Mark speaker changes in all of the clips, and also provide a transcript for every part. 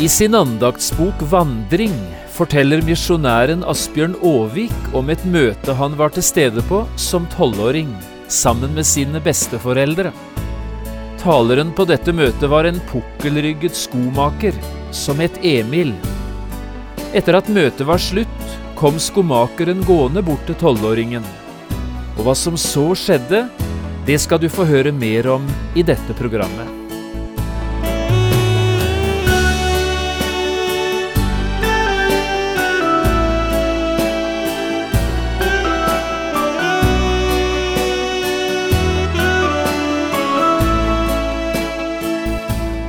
Speaker 1: I sin andaktsbok Vandring forteller misjonæren Asbjørn Aavik om et møte han var til stede på som tolvåring, sammen med sine besteforeldre. Taleren på dette møtet var en pukkelrygget skomaker som het Emil. Etter at møtet var slutt, kom skomakeren gående bort til tolvåringen. Og hva som så skjedde, det skal du få høre mer om i dette programmet.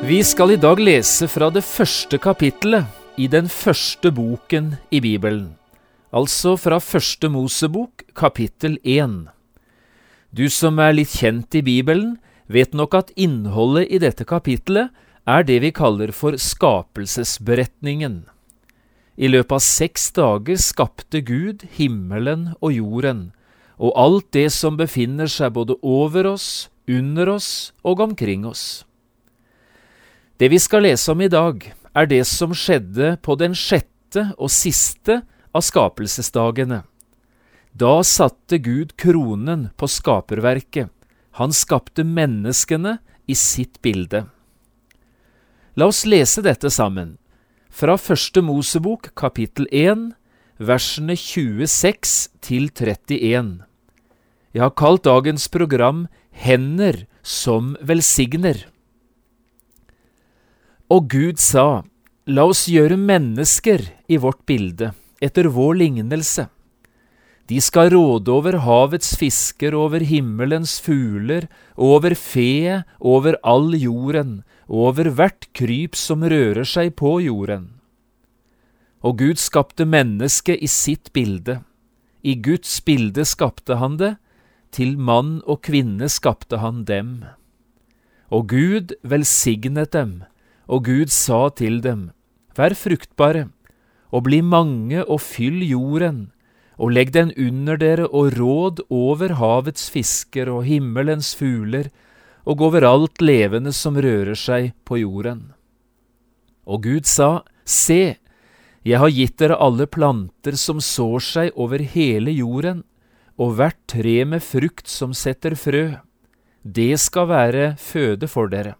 Speaker 1: Vi skal i dag lese fra det første kapittelet i den første boken i Bibelen, altså fra Første Mosebok, kapittel 1. Du som er litt kjent i Bibelen, vet nok at innholdet i dette kapittelet er det vi kaller for skapelsesberetningen. I løpet av seks dager skapte Gud himmelen og jorden, og alt det som befinner seg både over oss, under oss og omkring oss. Det vi skal lese om i dag, er det som skjedde på den sjette og siste av skapelsesdagene. Da satte Gud kronen på skaperverket. Han skapte menneskene i sitt bilde. La oss lese dette sammen, fra Første Mosebok kapittel 1, versene 26 til 31. Jeg har kalt dagens program Hender som velsigner. Og Gud sa, La oss gjøre mennesker i vårt bilde, etter vår lignelse. De skal råde over havets fisker, over himmelens fugler, over fe, over all jorden, over hvert kryp som rører seg på jorden. Og Gud skapte mennesket i sitt bilde. I Guds bilde skapte han det, til mann og kvinne skapte han dem. Og Gud velsignet dem og Gud sa til dem, Vær fruktbare, og bli mange og fyll jorden, og legg den under dere og råd over havets fisker og himmelens fugler, og over alt levende som rører seg på jorden. Og Gud sa, Se, jeg har gitt dere alle planter som sår seg over hele jorden, og hvert tre med frukt som setter frø. Det skal være føde for dere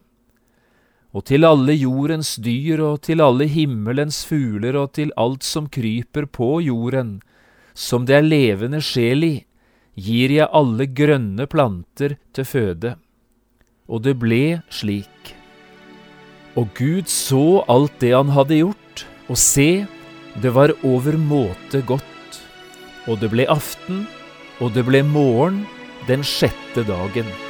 Speaker 1: og til alle jordens dyr og til alle himmelens fugler og til alt som kryper på jorden, som det er levende sjel i, gir jeg alle grønne planter til føde. Og det ble slik. Og Gud så alt det han hadde gjort, og se, det var overmåte godt. Og det ble aften, og det ble morgen den sjette dagen.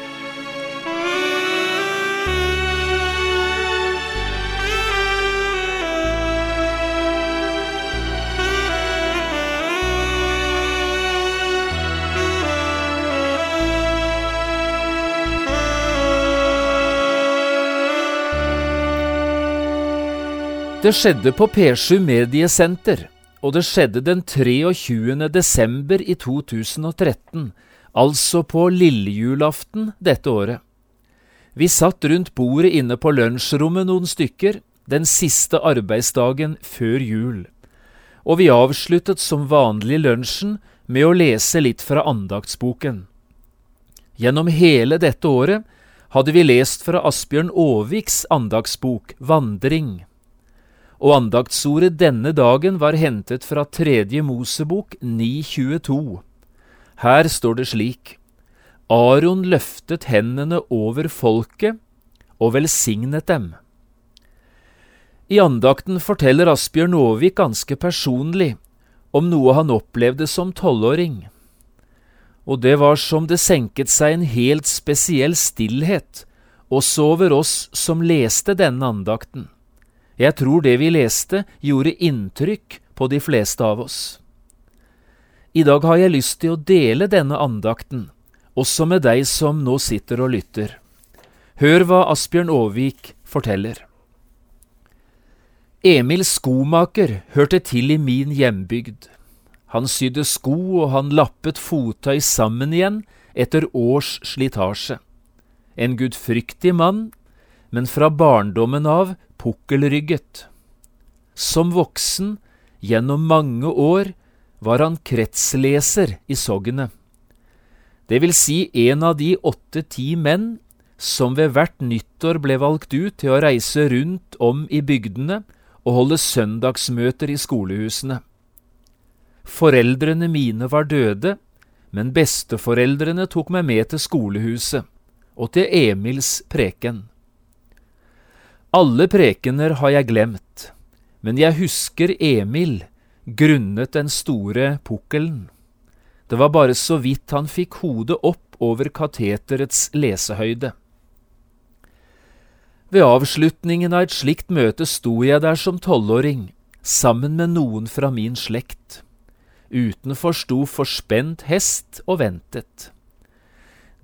Speaker 1: Det skjedde på P7 Mediesenter, og det skjedde den 23. desember i 2013, altså på lillejulaften dette året. Vi satt rundt bordet inne på lunsjrommet noen stykker, den siste arbeidsdagen før jul, og vi avsluttet som vanlig lunsjen med å lese litt fra andaktsboken. Gjennom hele dette året hadde vi lest fra Asbjørn Aaviks andaktsbok Vandring og andaktsordet denne dagen var hentet fra Tredje Mosebok 9.22. Her står det slik. Aron løftet hendene over folket og velsignet dem. I andakten forteller Asbjørn Aavik ganske personlig om noe han opplevde som tolvåring. Og det var som det senket seg en helt spesiell stillhet også over oss som leste denne andakten. Jeg tror det vi leste, gjorde inntrykk på de fleste av oss. I dag har jeg lyst til å dele denne andakten, også med deg som nå sitter og lytter. Hør hva Asbjørn Aavik forteller. Emil skomaker hørte til i min hjembygd. Han sydde sko og han lappet fottøy sammen igjen etter års slitasje. En gudfryktig mann, men fra barndommen av pukkelrygget. Som voksen, gjennom mange år, var han kretsleser i sognet. Det vil si en av de åtte–ti menn som ved hvert nyttår ble valgt ut til å reise rundt om i bygdene og holde søndagsmøter i skolehusene. Foreldrene mine var døde, men besteforeldrene tok meg med til skolehuset og til Emils preken. Alle prekener har jeg glemt, men jeg husker Emil grunnet den store pukkelen. Det var bare så vidt han fikk hodet opp over kateterets lesehøyde. Ved avslutningen av et slikt møte sto jeg der som tolvåring, sammen med noen fra min slekt. Utenfor sto forspent hest og ventet.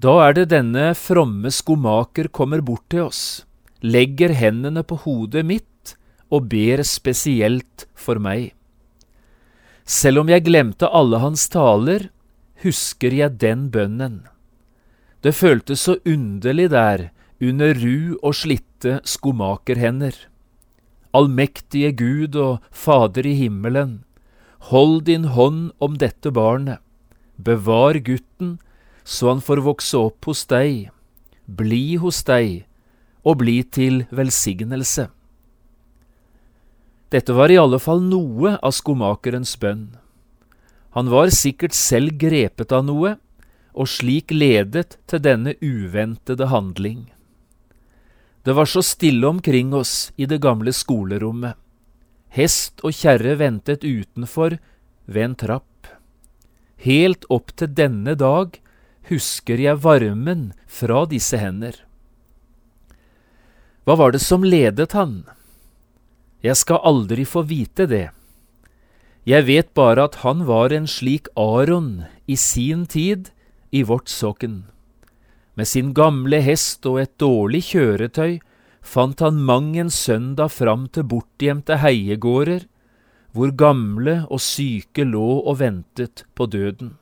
Speaker 1: Da er det denne fromme skomaker kommer bort til oss, legger hendene på hodet mitt og ber spesielt for meg. Selv om jeg glemte alle hans taler, husker jeg den bønnen. Det føltes så underlig der, under ru og slitte skomakerhender. Allmektige Gud og Fader i himmelen, hold din hånd om dette barnet, bevar gutten så han får vokse opp hos deg, bli hos deg og bli til velsignelse. Dette var i alle fall noe av skomakerens bønn. Han var sikkert selv grepet av noe, og slik ledet til denne uventede handling. Det var så stille omkring oss i det gamle skolerommet. Hest og kjerre ventet utenfor ved en trapp. Helt opp til denne dag husker jeg varmen fra disse hender. Hva var det som ledet han? Jeg skal aldri få vite det. Jeg vet bare at han var en slik Aron i sin tid i vårt sokken. Med sin gamle hest og et dårlig kjøretøy fant han mang en søndag fram til bortgjemte heiegårder, hvor gamle og syke lå og ventet på døden.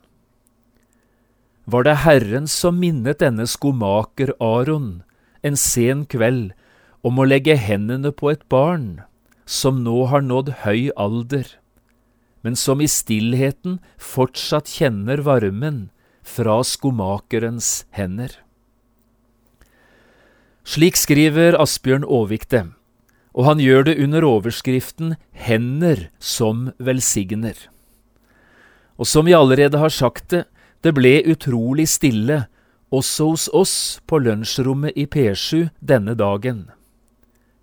Speaker 1: Var det Herren som minnet denne skomaker Aron en sen kveld om å legge hendene på et barn? som nå har nådd høy alder, men som i stillheten fortsatt kjenner varmen fra skomakerens hender. Slik skriver Asbjørn Aavik det, og han gjør det under overskriften Hender som velsigner. Og som vi allerede har sagt det, det ble utrolig stille også hos oss på lunsjrommet i P7 denne dagen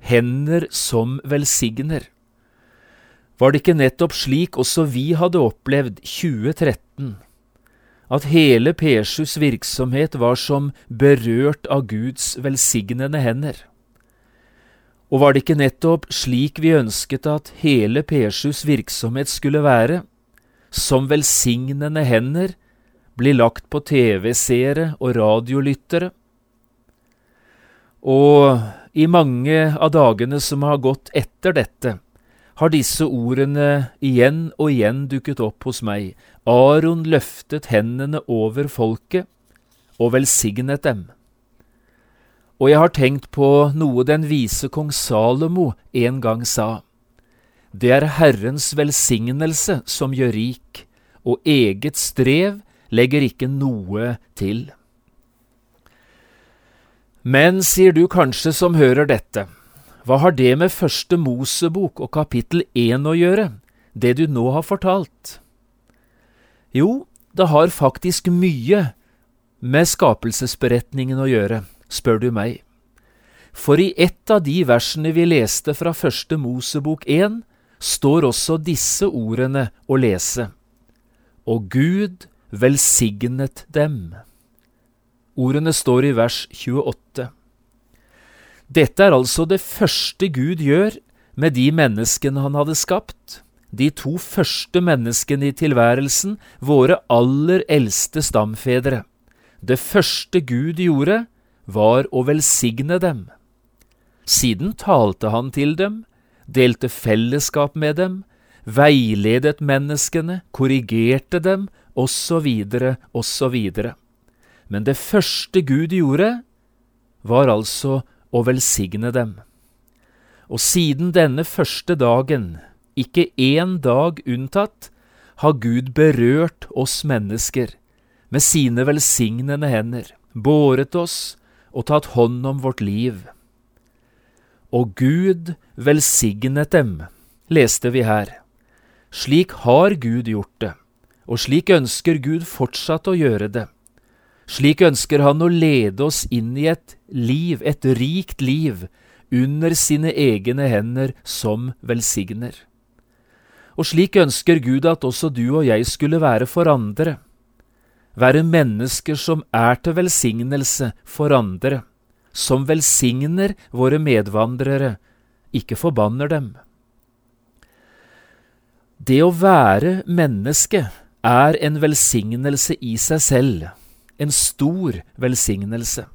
Speaker 1: hender som velsigner. Var det ikke nettopp slik også vi hadde opplevd 2013, at hele P7s virksomhet var som berørt av Guds velsignende hender? Og var det ikke nettopp slik vi ønsket at hele P7s virksomhet skulle være, som velsignende hender blir lagt på TV-seere og radiolyttere? Og i mange av dagene som har gått etter dette, har disse ordene igjen og igjen dukket opp hos meg. Aron løftet hendene over folket og velsignet dem. Og jeg har tenkt på noe den vise kong Salomo en gang sa. Det er Herrens velsignelse som gjør rik, og eget strev legger ikke noe til. Men, sier du kanskje som hører dette, hva har det med første Mosebok og kapittel én å gjøre, det du nå har fortalt? Jo, det har faktisk mye med skapelsesberetningen å gjøre, spør du meg. For i ett av de versene vi leste fra første Mosebok 1, står også disse ordene å lese. Og Gud velsignet dem. Ordene står i vers 28. Dette er altså det første Gud gjør med de menneskene han hadde skapt, de to første menneskene i tilværelsen, våre aller eldste stamfedre. Det første Gud gjorde, var å velsigne dem. Siden talte han til dem, delte fellesskap med dem, veiledet menneskene, korrigerte dem, osv., osv. Men det første Gud gjorde, var altså å velsigne dem. Og siden denne første dagen, ikke én dag unntatt, har Gud berørt oss mennesker med sine velsignende hender, båret oss og tatt hånd om vårt liv. Og Gud velsignet dem, leste vi her. Slik har Gud gjort det, og slik ønsker Gud fortsatt å gjøre det. Slik ønsker han å lede oss inn i et liv, et rikt liv, under sine egne hender som velsigner. Og slik ønsker Gud at også du og jeg skulle være for andre, være mennesker som er til velsignelse for andre, som velsigner våre medvandrere, ikke forbanner dem. Det å være menneske er en velsignelse i seg selv, en stor velsignelse.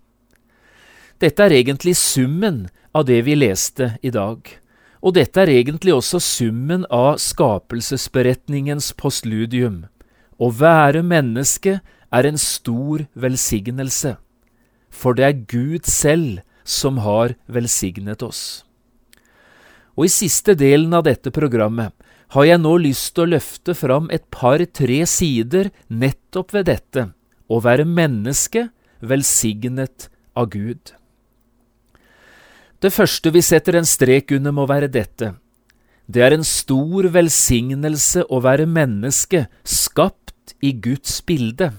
Speaker 1: Dette er egentlig summen av det vi leste i dag, og dette er egentlig også summen av skapelsesberetningens postludium. Å være menneske er en stor velsignelse, for det er Gud selv som har velsignet oss. Og i siste delen av dette programmet har jeg nå lyst til å løfte fram et par-tre sider nettopp ved dette, å være menneske velsignet av Gud. Det første vi setter en strek under, må være dette. Det er en stor velsignelse å være menneske, skapt i Guds bilde.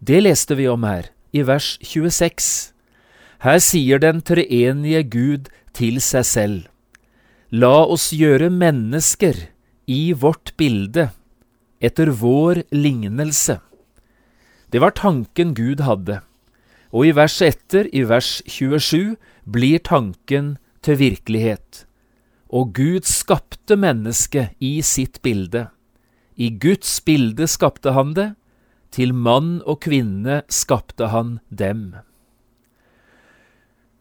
Speaker 1: Det leste vi om her, i vers 26. Her sier den treenige Gud til seg selv. La oss gjøre mennesker i vårt bilde, etter vår lignelse. Det var tanken Gud hadde, og i vers etter, i vers 27, blir tanken til virkelighet. Og Gud skapte mennesket i sitt bilde. I Guds bilde skapte han det, til mann og kvinne skapte han dem.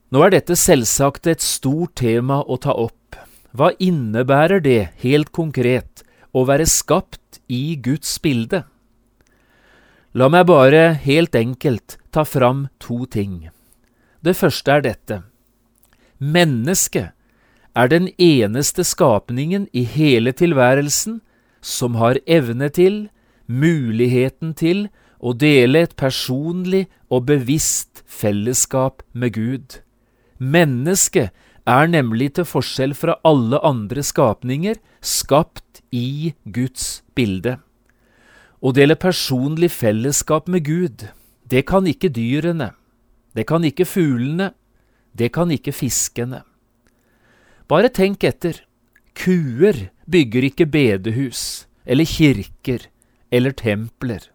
Speaker 1: Nå er dette selvsagt et stort tema å ta opp hva innebærer det helt konkret å være skapt i Guds bilde? La meg bare helt enkelt ta fram to ting. Det første er dette. Mennesket er den eneste skapningen i hele tilværelsen som har evne til, muligheten til, å dele et personlig og bevisst fellesskap med Gud. Mennesket er nemlig til forskjell fra alle andre skapninger skapt i Guds bilde. Å dele personlig fellesskap med Gud, det kan ikke dyrene, det kan ikke fuglene, det kan ikke fiskene. Bare tenk etter. Kuer bygger ikke bedehus eller kirker eller templer.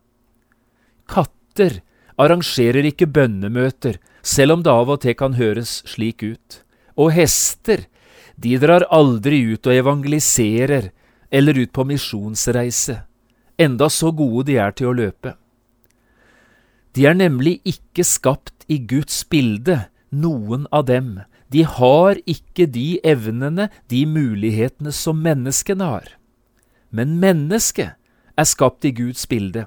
Speaker 1: Katter arrangerer ikke bønnemøter, selv om det av og til kan høres slik ut. Og hester, de drar aldri ut og evangeliserer eller ut på misjonsreise, enda så gode de er til å løpe. De er nemlig ikke skapt i Guds bilde, noen av dem. De har ikke de evnene, de mulighetene som menneskene har. Men mennesket er skapt i Guds bilde,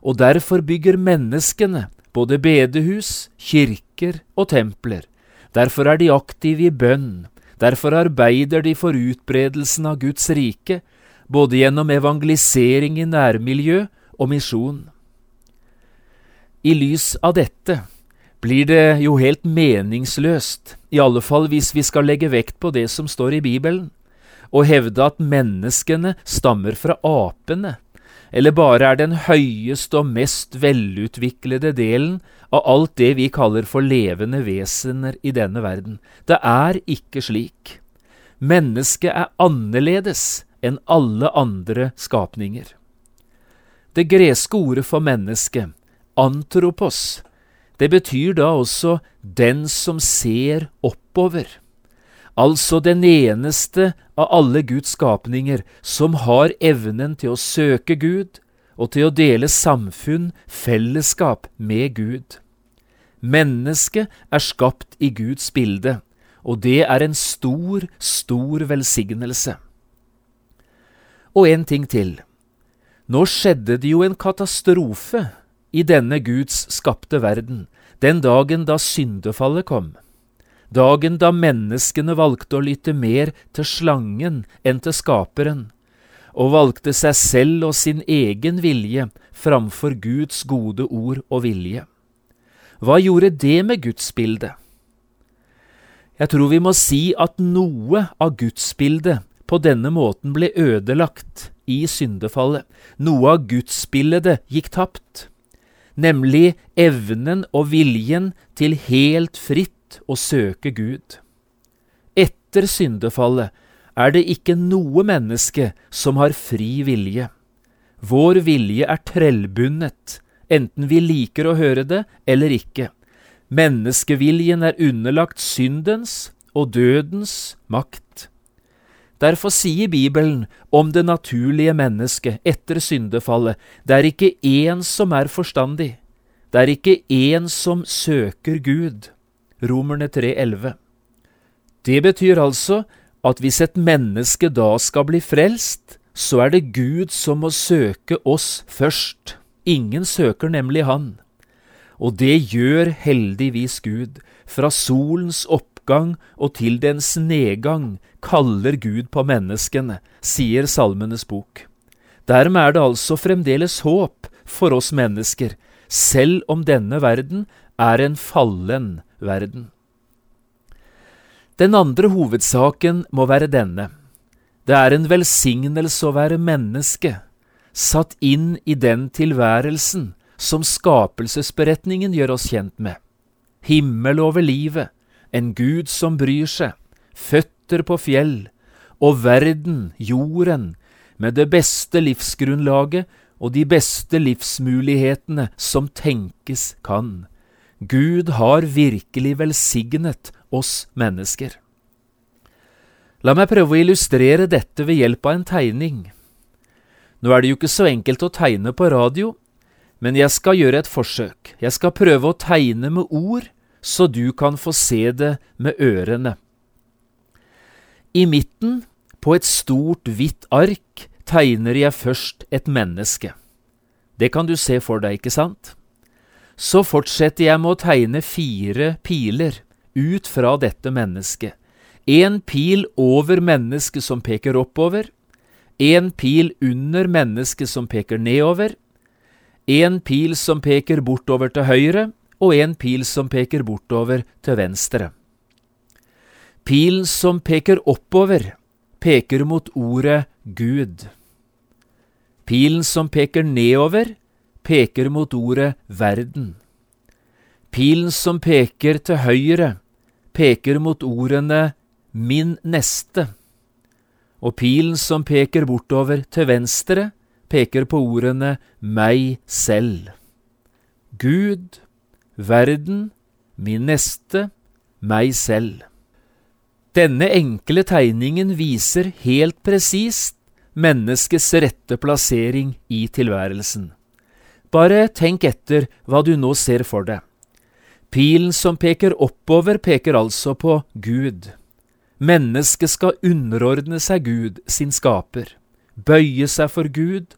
Speaker 1: og derfor bygger menneskene både bedehus, kirker og templer, Derfor er de aktive i bønn, derfor arbeider de for utbredelsen av Guds rike, både gjennom evangelisering i nærmiljø og misjon. I lys av dette blir det jo helt meningsløst, i alle fall hvis vi skal legge vekt på det som står i Bibelen, og hevde at menneskene stammer fra apene, eller bare er den høyeste og mest velutviklede delen av alt det vi kaller for levende vesener i denne verden. Det er ikke slik. Mennesket er annerledes enn alle andre skapninger. Det greske ordet for menneske, antropos, det betyr da også den som ser oppover. Altså den eneste av alle Guds skapninger som har evnen til å søke Gud og til å dele samfunn, fellesskap, med Gud. Mennesket er skapt i Guds bilde, og det er en stor, stor velsignelse. Og en ting til. Nå skjedde det jo en katastrofe i denne Guds skapte verden, den dagen da syndefallet kom dagen da menneskene valgte å lytte mer til slangen enn til skaperen, og valgte seg selv og sin egen vilje framfor Guds gode ord og vilje. Hva gjorde det med gudsbildet? Jeg tror vi må si at noe av gudsbildet på denne måten ble ødelagt i syndefallet. Noe av gudsbildet gikk tapt, nemlig evnen og viljen til helt fritt å søke Gud. Etter syndefallet er det ikke noe menneske som har fri vilje. Vår vilje er trellbundet, enten vi liker å høre det eller ikke. Menneskeviljen er underlagt syndens og dødens makt. Derfor sier Bibelen om det naturlige mennesket etter syndefallet, det er ikke én som er forstandig, det er ikke én som søker Gud. Romerne 3,11. Det betyr altså at hvis et menneske da skal bli frelst, så er det Gud som må søke oss først. Ingen søker nemlig Han. Og det gjør heldigvis Gud. Fra solens oppgang og til dens nedgang kaller Gud på menneskene, sier Salmenes bok. Dermed er det altså fremdeles håp for oss mennesker, selv om denne verden er en fallen verden. Den andre hovedsaken må være denne. Det er en velsignelse å være menneske, satt inn i den tilværelsen som skapelsesberetningen gjør oss kjent med. Himmel over livet, en Gud som bryr seg, føtter på fjell, og verden, jorden, med det beste livsgrunnlaget og de beste livsmulighetene som tenkes kan. Gud har virkelig velsignet oss mennesker. La meg prøve å illustrere dette ved hjelp av en tegning. Nå er det jo ikke så enkelt å tegne på radio, men jeg skal gjøre et forsøk. Jeg skal prøve å tegne med ord, så du kan få se det med ørene. I midten, på et stort, hvitt ark, tegner jeg først et menneske. Det kan du se for deg, ikke sant? Så fortsetter jeg med å tegne fire piler ut fra dette mennesket. En pil over mennesket som peker oppover, en pil under mennesket som peker nedover, en pil som peker bortover til høyre, og en pil som peker bortover til venstre. Pilen som peker oppover, peker mot ordet Gud. Pilen som peker nedover, peker mot ordet verden. Pilen som peker til høyre, peker mot ordene min neste, og pilen som peker bortover til venstre, peker på ordene meg selv. Gud, verden, min neste, meg selv. Denne enkle tegningen viser helt presist menneskets rette plassering i tilværelsen. Bare tenk etter hva du nå ser for deg. Pilen som peker oppover, peker altså på Gud. Mennesket skal underordne seg Gud, sin skaper, bøye seg for Gud,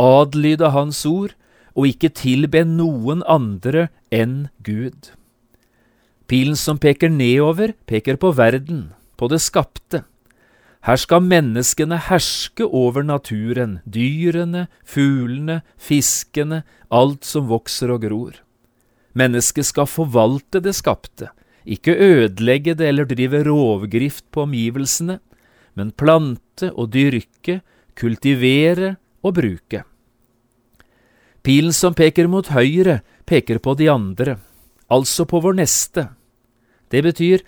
Speaker 1: adlyde Hans ord og ikke tilbe noen andre enn Gud. Pilen som peker nedover, peker på verden, på det skapte. Her skal menneskene herske over naturen, dyrene, fuglene, fiskene, alt som vokser og gror. Mennesket skal forvalte det skapte, ikke ødelegge det eller drive rovgrift på omgivelsene, men plante og dyrke, kultivere og bruke. Pilen som peker mot høyre, peker på de andre, altså på vår neste. Det betyr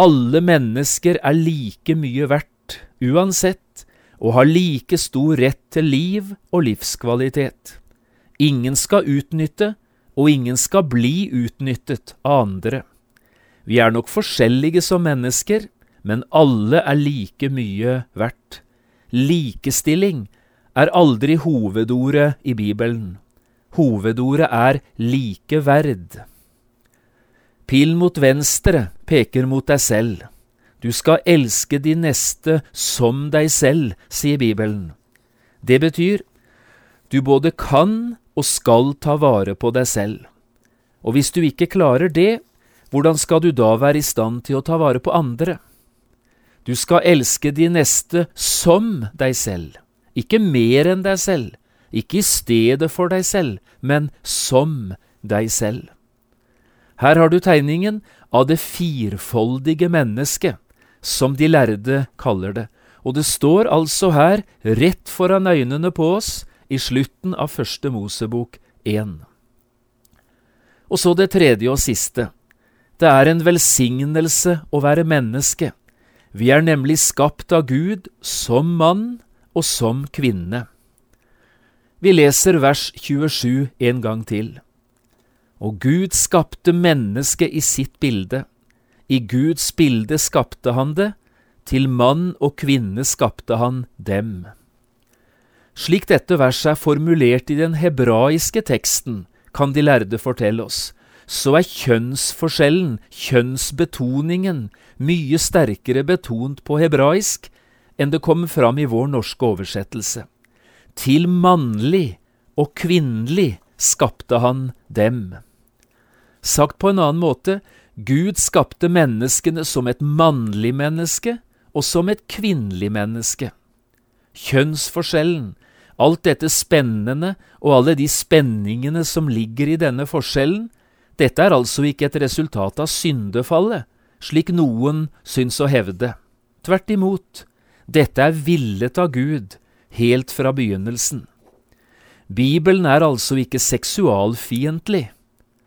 Speaker 1: alle mennesker er like mye verdt uansett, og har like stor rett til liv og livskvalitet. Ingen skal utnytte, og ingen skal bli utnyttet av andre. Vi er nok forskjellige som mennesker, men alle er like mye verdt. Likestilling er aldri hovedordet i Bibelen. Hovedordet er likeverd. Pil mot venstre peker mot deg selv. Du skal elske de neste som deg selv, sier Bibelen. Det betyr du både kan og skal ta vare på deg selv. Og hvis du ikke klarer det, hvordan skal du da være i stand til å ta vare på andre? Du skal elske de neste som deg selv, ikke mer enn deg selv, ikke i stedet for deg selv, men som deg selv. Her har du tegningen av det firfoldige mennesket, som de lærde kaller det, og det står altså her, rett foran øynene på oss, i slutten av første Mosebok 1. Og så det tredje og siste. Det er en velsignelse å være menneske. Vi er nemlig skapt av Gud som mann og som kvinne. Vi leser vers 27 en gang til. Og Gud skapte mennesket i sitt bilde. I Guds bilde skapte han det, til mann og kvinne skapte han dem. Slik dette verset er formulert i den hebraiske teksten, kan de lærde fortelle oss, så er kjønnsforskjellen, kjønnsbetoningen, mye sterkere betont på hebraisk enn det kommer fram i vår norske oversettelse. Til mannlig og kvinnelig skapte han dem. Sagt på en annen måte, Gud skapte menneskene som et mannlig menneske og som et kvinnelig menneske. Kjønnsforskjellen, Alt dette spennende og alle de spenningene som ligger i denne forskjellen, dette er altså ikke et resultat av syndefallet, slik noen syns å hevde. Tvert imot, dette er villet av Gud, helt fra begynnelsen. Bibelen er altså ikke seksualfiendtlig.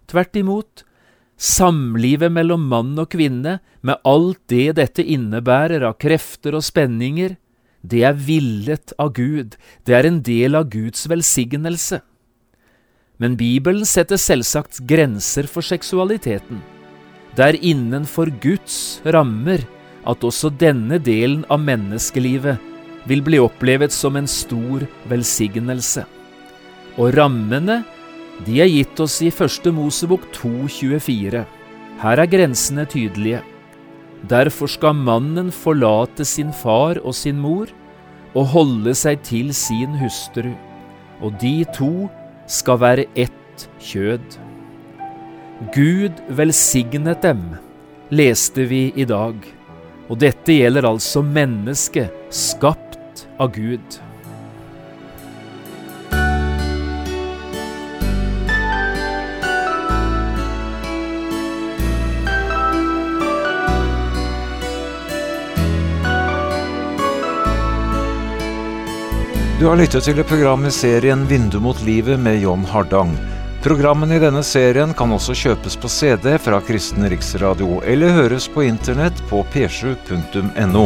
Speaker 1: Tvert imot, samlivet mellom mann og kvinne, med alt det dette innebærer av krefter og spenninger, det er villet av Gud, det er en del av Guds velsignelse. Men Bibelen setter selvsagt grenser for seksualiteten. Det er innenfor Guds rammer at også denne delen av menneskelivet vil bli opplevet som en stor velsignelse. Og rammene, de er gitt oss i Første Mosebok 2,24. Her er grensene tydelige. Derfor skal mannen forlate sin far og sin mor og holde seg til sin hustru, og de to skal være ett kjød. Gud velsignet dem, leste vi i dag, og dette gjelder altså mennesket skapt av Gud.
Speaker 2: Du har lyttet til et program i serien Vindu mot livet med John Hardang. Programmene i denne serien kan også kjøpes på CD fra Kristen Riksradio, eller høres på internett på p7.no.